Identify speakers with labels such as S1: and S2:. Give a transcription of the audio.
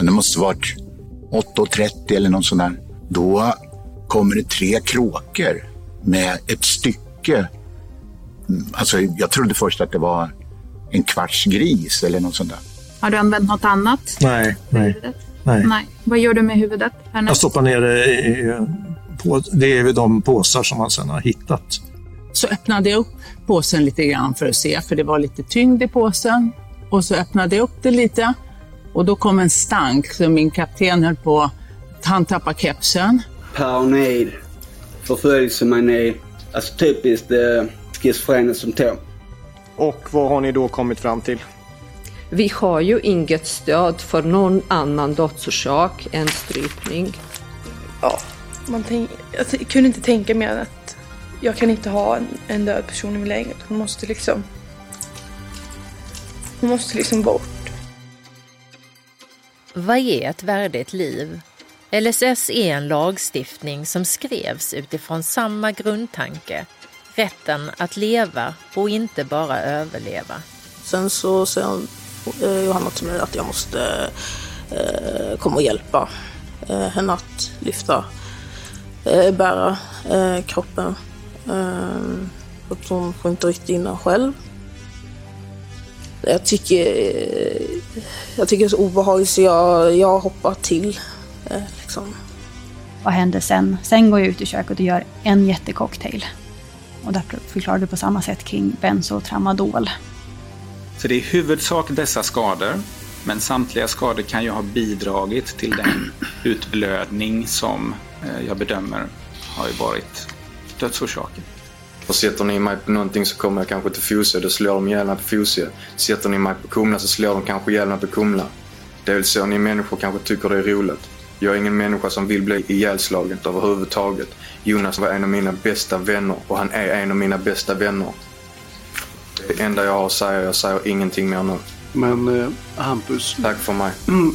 S1: det måste varit 8.30 eller något sånt där. Då kommer det tre kråkor med ett stycke. Alltså, jag trodde först att det var en kvarts gris eller något sånt där.
S2: Har du använt något annat?
S3: Nej, nej. nej.
S2: nej. Vad gör du med huvudet?
S3: Härnäst? Jag stoppar ner det i, på, det är de påsar som man sedan har hittat.
S4: Så öppnade jag upp påsen lite grann för att se, för det var lite tyngd i påsen. Och så öppnade jag upp det lite och då kom en stank så min kapten höll på, han tappade kepsen.
S5: Paranoid, förföljelsemani, alltså typiskt eh, schizofrena symptom.
S6: Och vad har ni då kommit fram till?
S7: Vi har ju inget stöd för någon annan dödsorsak än strypning.
S8: Ja, man tänk, jag kunde inte tänka mer än att jag kan inte ha en, en död person i min lägenhet. Hon måste liksom... Hon måste liksom bort.
S9: Vad är ett värdigt liv? LSS är en lagstiftning som skrevs utifrån samma grundtanke. Rätten att leva och inte bara överleva.
S10: Sen så säger eh, Johanna till mig att jag måste eh, komma och hjälpa eh, henne att lyfta, eh, bära eh, kroppen. Eh, att hon får inte riktigt in den själv. Jag tycker, jag tycker det är så obehagligt så jag, jag hoppar till. Eh, liksom.
S11: Vad händer sen? Sen går jag ut i köket och gör en jättecocktail. Och där förklarar du på samma sätt kring benzo och tramadol.
S12: Så det är i huvudsak dessa skador, men samtliga skador kan ju ha bidragit till den utblödning som eh, jag bedömer har ju varit dödsorsaken.
S13: Och sätter ni mig på någonting så kommer jag kanske till Fosie, då slår de ihjäl mig på Fosie. Sätter ni mig på Kumla så slår de kanske ihjäl mig på Kumla. Det är väl så ni människor kanske tycker det är roligt. Jag är ingen människa som vill bli ihjälslagen överhuvudtaget. Jonas var en av mina bästa vänner och han är en av mina bästa vänner. Det enda jag har att säga, jag säger ingenting mer nu.
S14: Men eh, Hampus.
S13: Tack för mig.
S14: Mm.